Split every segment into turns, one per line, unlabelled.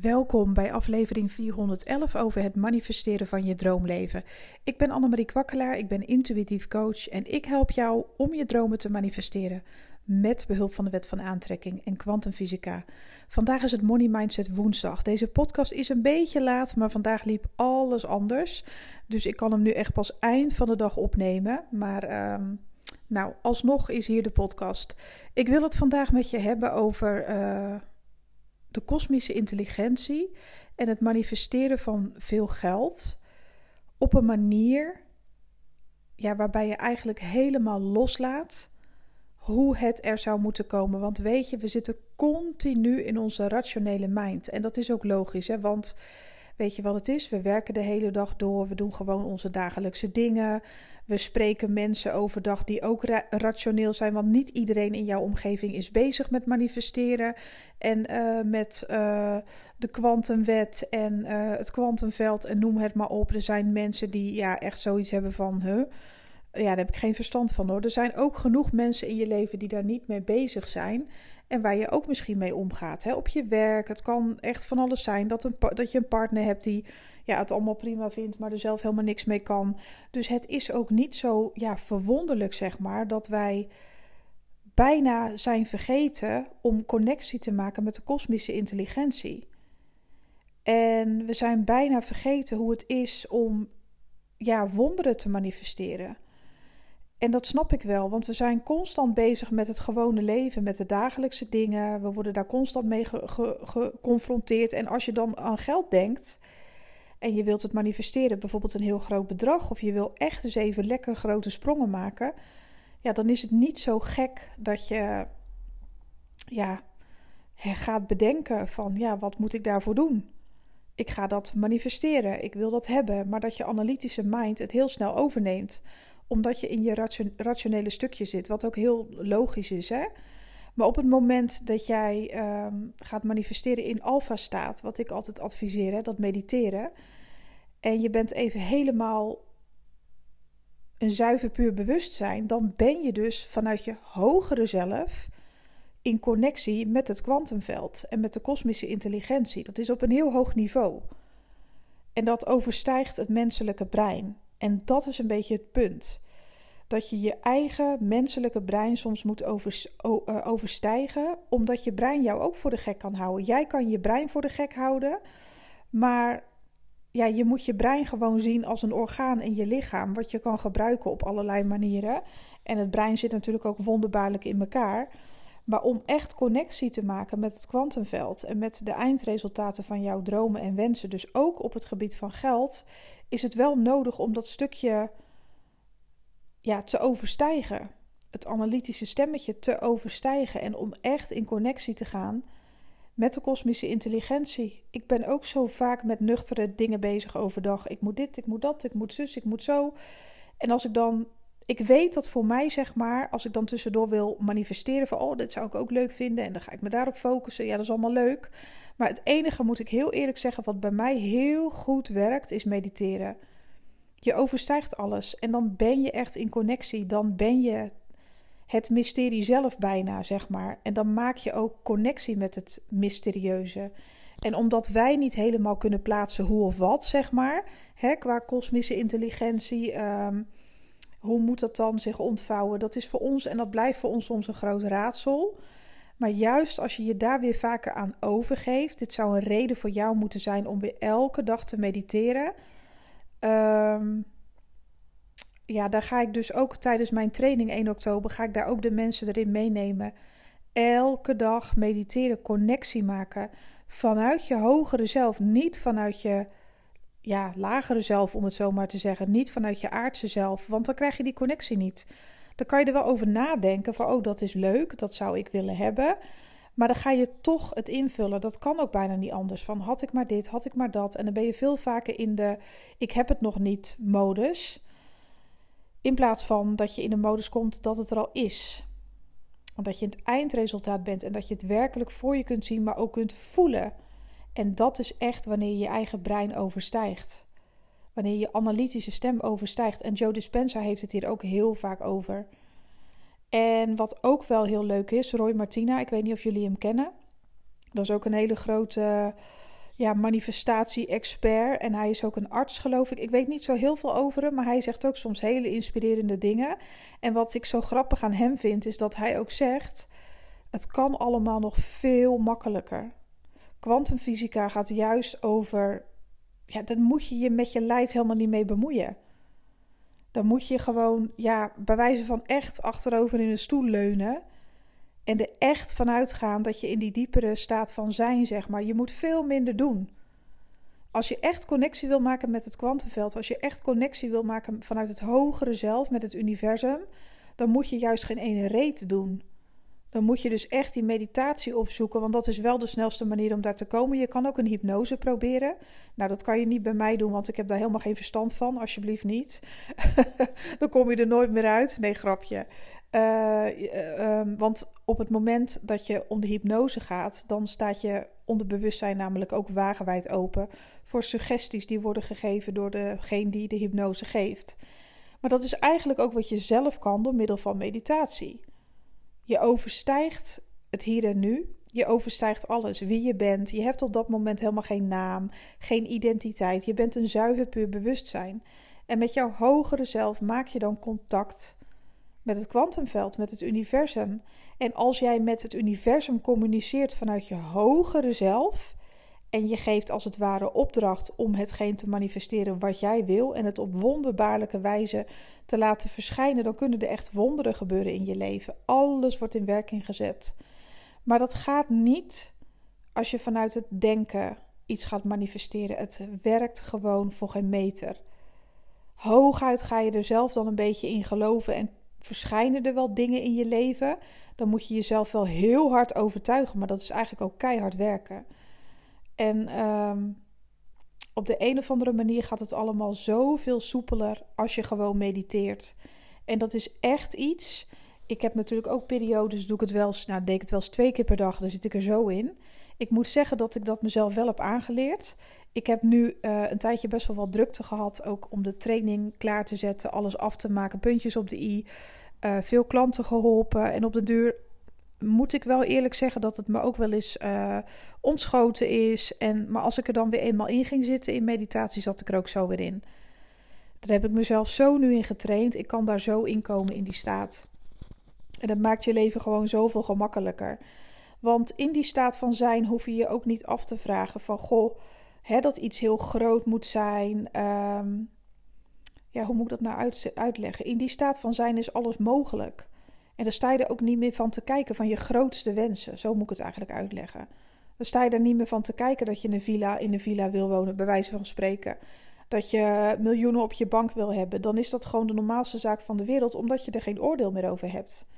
Welkom bij aflevering 411 over het manifesteren van je droomleven. Ik ben Annemarie Kwakkelaar, ik ben intuïtief coach en ik help jou om je dromen te manifesteren met behulp van de wet van aantrekking en kwantumfysica. Vandaag is het Money Mindset woensdag. Deze podcast is een beetje laat, maar vandaag liep alles anders. Dus ik kan hem nu echt pas eind van de dag opnemen. Maar um, nou, alsnog is hier de podcast. Ik wil het vandaag met je hebben over... Uh, de kosmische intelligentie en het manifesteren van veel geld op een manier ja, waarbij je eigenlijk helemaal loslaat hoe het er zou moeten komen. Want weet je, we zitten continu in onze rationele mind. En dat is ook logisch, hè? want weet je wat het is? We werken de hele dag door, we doen gewoon onze dagelijkse dingen. We spreken mensen overdag die ook rationeel zijn, want niet iedereen in jouw omgeving is bezig met manifesteren en uh, met uh, de kwantumwet en uh, het kwantumveld en noem het maar op. Er zijn mensen die ja, echt zoiets hebben van, huh? ja, daar heb ik geen verstand van hoor. Er zijn ook genoeg mensen in je leven die daar niet mee bezig zijn. En waar je ook misschien mee omgaat. Hè? Op je werk. Het kan echt van alles zijn. Dat, een, dat je een partner hebt die ja, het allemaal prima vindt, maar er zelf helemaal niks mee kan. Dus het is ook niet zo ja, verwonderlijk, zeg maar, dat wij bijna zijn vergeten om connectie te maken met de kosmische intelligentie. En we zijn bijna vergeten hoe het is om ja, wonderen te manifesteren. En dat snap ik wel, want we zijn constant bezig met het gewone leven, met de dagelijkse dingen. We worden daar constant mee geconfronteerd. En als je dan aan geld denkt, en je wilt het manifesteren, bijvoorbeeld een heel groot bedrag, of je wil echt eens even lekker grote sprongen maken, ja, dan is het niet zo gek dat je ja, gaat bedenken van, ja, wat moet ik daarvoor doen? Ik ga dat manifesteren, ik wil dat hebben, maar dat je analytische mind het heel snel overneemt, omdat je in je rationele stukje zit, wat ook heel logisch is, hè? Maar op het moment dat jij um, gaat manifesteren in alfa-staat, wat ik altijd adviseer, hè, dat mediteren, en je bent even helemaal een zuiver puur bewustzijn, dan ben je dus vanuit je hogere zelf in connectie met het kwantumveld en met de kosmische intelligentie. Dat is op een heel hoog niveau. En dat overstijgt het menselijke brein. En dat is een beetje het punt dat je je eigen menselijke brein soms moet uh, overstijgen, omdat je brein jou ook voor de gek kan houden. Jij kan je brein voor de gek houden, maar ja, je moet je brein gewoon zien als een orgaan in je lichaam, wat je kan gebruiken op allerlei manieren. En het brein zit natuurlijk ook wonderbaarlijk in elkaar. Maar om echt connectie te maken met het kwantumveld en met de eindresultaten van jouw dromen en wensen, dus ook op het gebied van geld, is het wel nodig om dat stukje ja, te overstijgen. Het analytische stemmetje te overstijgen en om echt in connectie te gaan met de kosmische intelligentie. Ik ben ook zo vaak met nuchtere dingen bezig overdag. Ik moet dit, ik moet dat, ik moet zus, ik moet zo. En als ik dan, ik weet dat voor mij zeg maar, als ik dan tussendoor wil manifesteren van, oh, dit zou ik ook leuk vinden en dan ga ik me daarop focussen. Ja, dat is allemaal leuk. Maar het enige, moet ik heel eerlijk zeggen, wat bij mij heel goed werkt, is mediteren. Je overstijgt alles en dan ben je echt in connectie. Dan ben je het mysterie zelf bijna, zeg maar. En dan maak je ook connectie met het mysterieuze. En omdat wij niet helemaal kunnen plaatsen hoe of wat, zeg maar, hè, qua kosmische intelligentie, um, hoe moet dat dan zich ontvouwen? Dat is voor ons en dat blijft voor ons soms een groot raadsel. Maar juist als je je daar weer vaker aan overgeeft, dit zou een reden voor jou moeten zijn om weer elke dag te mediteren. Um, ja, daar ga ik dus ook tijdens mijn training 1 oktober, ga ik daar ook de mensen erin meenemen. Elke dag mediteren, connectie maken vanuit je hogere zelf, niet vanuit je ja, lagere zelf, om het zo maar te zeggen, niet vanuit je aardse zelf, want dan krijg je die connectie niet. Dan kan je er wel over nadenken van, oh, dat is leuk, dat zou ik willen hebben. Maar dan ga je toch het invullen. Dat kan ook bijna niet anders. Van had ik maar dit, had ik maar dat. En dan ben je veel vaker in de ik heb het nog niet modus. In plaats van dat je in de modus komt dat het er al is. Dat je het eindresultaat bent en dat je het werkelijk voor je kunt zien, maar ook kunt voelen. En dat is echt wanneer je je eigen brein overstijgt. Wanneer je analytische stem overstijgt. En Joe Dispenza heeft het hier ook heel vaak over. En wat ook wel heel leuk is, Roy Martina, ik weet niet of jullie hem kennen. Dat is ook een hele grote ja, manifestatie-expert. En hij is ook een arts, geloof ik. Ik weet niet zo heel veel over hem, maar hij zegt ook soms hele inspirerende dingen. En wat ik zo grappig aan hem vind, is dat hij ook zegt: het kan allemaal nog veel makkelijker. Quantumfysica gaat juist over. Ja, dan moet je je met je lijf helemaal niet mee bemoeien. Dan moet je gewoon, ja, bij wijze van echt achterover in een stoel leunen. En er echt vanuit gaan dat je in die diepere staat van zijn, zeg maar. Je moet veel minder doen. Als je echt connectie wil maken met het kwantumveld, als je echt connectie wil maken vanuit het hogere zelf, met het universum, dan moet je juist geen ene reet doen dan moet je dus echt die meditatie opzoeken, want dat is wel de snelste manier om daar te komen. Je kan ook een hypnose proberen. Nou, dat kan je niet bij mij doen, want ik heb daar helemaal geen verstand van. Alsjeblieft niet. dan kom je er nooit meer uit. Nee, grapje. Uh, uh, want op het moment dat je om de hypnose gaat, dan staat je onderbewustzijn namelijk ook wagenwijd open voor suggesties die worden gegeven door degene die de hypnose geeft. Maar dat is eigenlijk ook wat je zelf kan door middel van meditatie. Je overstijgt het hier en nu. Je overstijgt alles, wie je bent. Je hebt op dat moment helemaal geen naam, geen identiteit. Je bent een zuiver puur bewustzijn. En met jouw hogere zelf maak je dan contact met het kwantumveld, met het universum. En als jij met het universum communiceert vanuit je hogere zelf en je geeft als het ware opdracht om hetgeen te manifesteren wat jij wil en het op wonderbaarlijke wijze te laten verschijnen, dan kunnen er echt wonderen gebeuren in je leven. Alles wordt in werking gezet. Maar dat gaat niet als je vanuit het denken iets gaat manifesteren. Het werkt gewoon voor geen meter. Hooguit ga je er zelf dan een beetje in geloven en verschijnen er wel dingen in je leven. Dan moet je jezelf wel heel hard overtuigen, maar dat is eigenlijk ook keihard werken. En ehm, op de een of andere manier gaat het allemaal zoveel soepeler als je gewoon mediteert. En dat is echt iets. Ik heb natuurlijk ook periodes, doe ik het wel eens, nou, deed ik het wel eens twee keer per dag, dan zit ik er zo in. Ik moet zeggen dat ik dat mezelf wel heb aangeleerd. Ik heb nu uh, een tijdje best wel wat drukte gehad, ook om de training klaar te zetten, alles af te maken, puntjes op de i. Uh, veel klanten geholpen en op de duur moet ik wel eerlijk zeggen dat het me ook wel eens uh, ontschoten is. En, maar als ik er dan weer eenmaal in ging zitten in meditatie, zat ik er ook zo weer in. Daar heb ik mezelf zo nu in getraind. Ik kan daar zo in komen in die staat. En dat maakt je leven gewoon zoveel gemakkelijker. Want in die staat van zijn hoef je je ook niet af te vragen van goh, hè, dat iets heel groot moet zijn. Um, ja, hoe moet ik dat nou uit, uitleggen? In die staat van zijn is alles mogelijk. En dan sta je er ook niet meer van te kijken van je grootste wensen. Zo moet ik het eigenlijk uitleggen. Dan sta je er niet meer van te kijken dat je een villa, in een villa wil wonen, bij wijze van spreken. Dat je miljoenen op je bank wil hebben. Dan is dat gewoon de normaalste zaak van de wereld, omdat je er geen oordeel meer over hebt.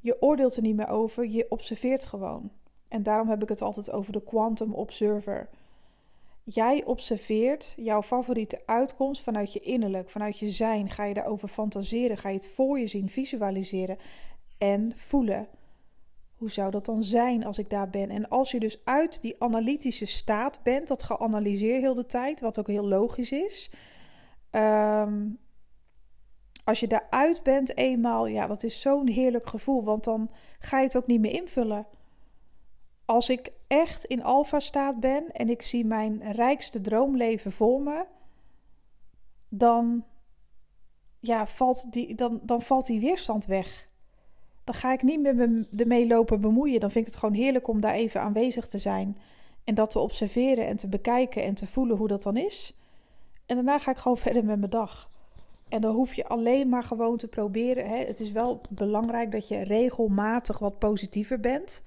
Je oordeelt er niet meer over, je observeert gewoon. En daarom heb ik het altijd over de quantum observer. Jij observeert jouw favoriete uitkomst vanuit je innerlijk, vanuit je zijn. Ga je daarover fantaseren, ga je het voor je zien, visualiseren en voelen. Hoe zou dat dan zijn als ik daar ben? En als je dus uit die analytische staat bent, dat geanalyseerd heel de tijd, wat ook heel logisch is. Ehm, als je daaruit bent eenmaal, ja, dat is zo'n heerlijk gevoel, want dan ga je het ook niet meer invullen. Als ik echt in alfa-staat ben en ik zie mijn rijkste droomleven voor me, dan, ja, valt die, dan, dan valt die weerstand weg. Dan ga ik niet meer ermee lopen bemoeien. Dan vind ik het gewoon heerlijk om daar even aanwezig te zijn. En dat te observeren en te bekijken en te voelen hoe dat dan is. En daarna ga ik gewoon verder met mijn dag. En dan hoef je alleen maar gewoon te proberen. Hè. Het is wel belangrijk dat je regelmatig wat positiever bent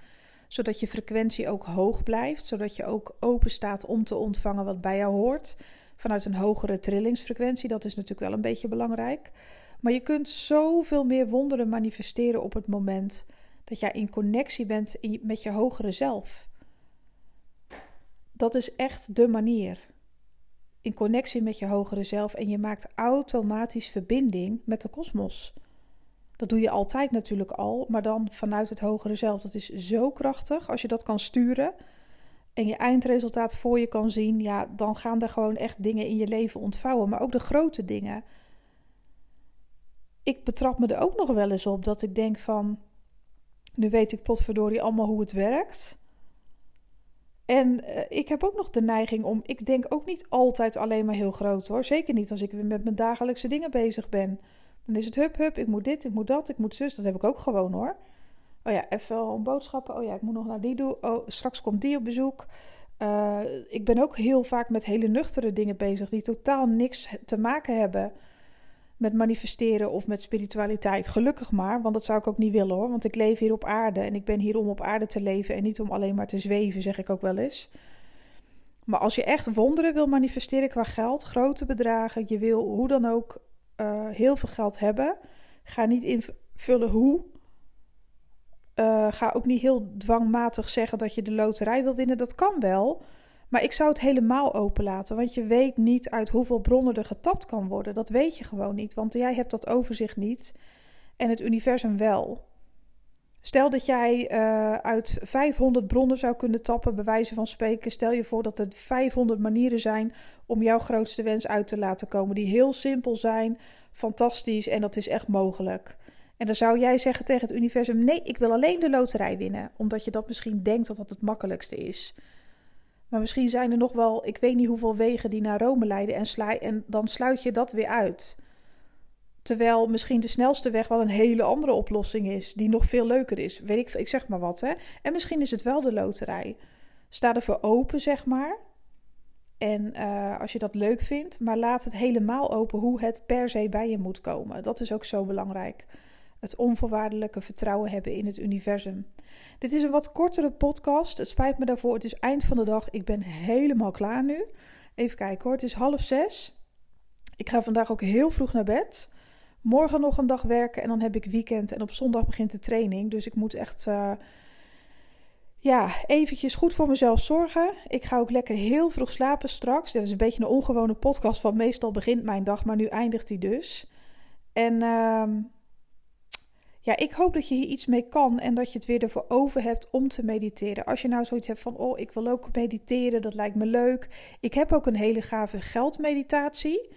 zodat je frequentie ook hoog blijft, zodat je ook open staat om te ontvangen wat bij jou hoort. Vanuit een hogere trillingsfrequentie, dat is natuurlijk wel een beetje belangrijk. Maar je kunt zoveel meer wonderen manifesteren op het moment dat jij in connectie bent met je hogere zelf. Dat is echt de manier. In connectie met je hogere zelf en je maakt automatisch verbinding met de kosmos. Dat doe je altijd natuurlijk al, maar dan vanuit het hogere zelf. Dat is zo krachtig als je dat kan sturen en je eindresultaat voor je kan zien. Ja, dan gaan er gewoon echt dingen in je leven ontvouwen, maar ook de grote dingen. Ik betrap me er ook nog wel eens op dat ik denk van, nu weet ik potverdorie allemaal hoe het werkt. En uh, ik heb ook nog de neiging om, ik denk ook niet altijd alleen maar heel groot hoor. Zeker niet als ik weer met mijn dagelijkse dingen bezig ben. Dan is het hup, hup, ik moet dit, ik moet dat, ik moet zus. Dat heb ik ook gewoon hoor. Oh ja, even boodschappen. Oh ja, ik moet nog naar die doen. Oh, straks komt die op bezoek. Uh, ik ben ook heel vaak met hele nuchtere dingen bezig die totaal niks te maken hebben met manifesteren of met spiritualiteit. Gelukkig maar, want dat zou ik ook niet willen hoor. Want ik leef hier op aarde en ik ben hier om op aarde te leven en niet om alleen maar te zweven, zeg ik ook wel eens. Maar als je echt wonderen wil manifesteren qua geld, grote bedragen, je wil hoe dan ook uh, heel veel geld hebben, ga niet invullen hoe. Uh, ga ook niet heel dwangmatig zeggen dat je de loterij wil winnen. Dat kan wel. Maar ik zou het helemaal openlaten, want je weet niet uit hoeveel bronnen er getapt kan worden. Dat weet je gewoon niet, want jij hebt dat overzicht niet en het universum wel. Stel dat jij uh, uit 500 bronnen zou kunnen tappen, bij wijze van spreken. Stel je voor dat er 500 manieren zijn om jouw grootste wens uit te laten komen, die heel simpel zijn, fantastisch en dat is echt mogelijk. En dan zou jij zeggen tegen het universum: nee, ik wil alleen de loterij winnen, omdat je dat misschien denkt dat dat het makkelijkste is. Maar misschien zijn er nog wel, ik weet niet hoeveel wegen die naar Rome leiden en, en dan sluit je dat weer uit. Terwijl misschien de snelste weg wel een hele andere oplossing is, die nog veel leuker is. Weet ik, ik zeg maar wat, hè. En misschien is het wel de loterij. Sta ervoor open, zeg maar. En uh, als je dat leuk vindt, maar laat het helemaal open hoe het per se bij je moet komen. Dat is ook zo belangrijk. Het onvoorwaardelijke vertrouwen hebben in het universum. Dit is een wat kortere podcast. Het spijt me daarvoor. Het is eind van de dag. Ik ben helemaal klaar nu. Even kijken hoor. Het is half zes. Ik ga vandaag ook heel vroeg naar bed. Morgen nog een dag werken en dan heb ik weekend. En op zondag begint de training. Dus ik moet echt. Uh, ja, eventjes goed voor mezelf zorgen. Ik ga ook lekker heel vroeg slapen straks. Dat is een beetje een ongewone podcast, want meestal begint mijn dag, maar nu eindigt die dus. En uh, ja, ik hoop dat je hier iets mee kan en dat je het weer ervoor over hebt om te mediteren. Als je nou zoiets hebt van, oh, ik wil ook mediteren, dat lijkt me leuk. Ik heb ook een hele gave geldmeditatie.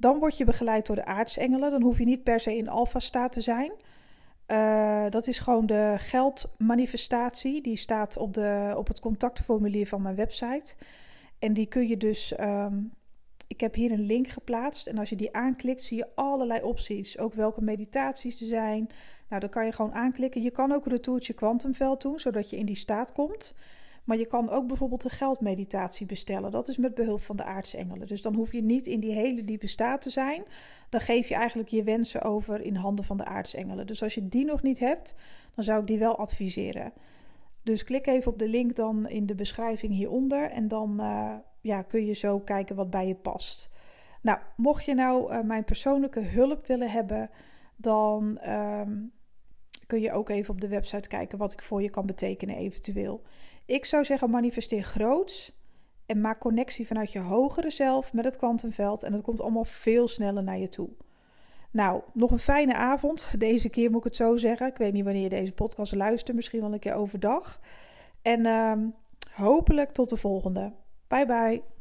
Dan word je begeleid door de aartsengelen. Dan hoef je niet per se in alfa-staat te zijn. Uh, dat is gewoon de geldmanifestatie. Die staat op, de, op het contactformulier van mijn website. En die kun je dus. Um, ik heb hier een link geplaatst. En als je die aanklikt, zie je allerlei opties. Ook welke meditaties er zijn. Nou, dan kan je gewoon aanklikken. Je kan ook een retourtje kwantumveld doen, zodat je in die staat komt. Maar je kan ook bijvoorbeeld een geldmeditatie bestellen. Dat is met behulp van de aartsengelen. Dus dan hoef je niet in die hele diepe staat te zijn. Dan geef je eigenlijk je wensen over in handen van de aartsengelen. Dus als je die nog niet hebt, dan zou ik die wel adviseren. Dus klik even op de link dan in de beschrijving hieronder. En dan uh, ja, kun je zo kijken wat bij je past. Nou, mocht je nou uh, mijn persoonlijke hulp willen hebben, dan uh, kun je ook even op de website kijken wat ik voor je kan betekenen eventueel. Ik zou zeggen manifesteer groots en maak connectie vanuit je hogere zelf met het kwantumveld en het komt allemaal veel sneller naar je toe. Nou, nog een fijne avond. Deze keer moet ik het zo zeggen. Ik weet niet wanneer je deze podcast luistert, misschien wel een keer overdag. En uh, hopelijk tot de volgende. Bye bye.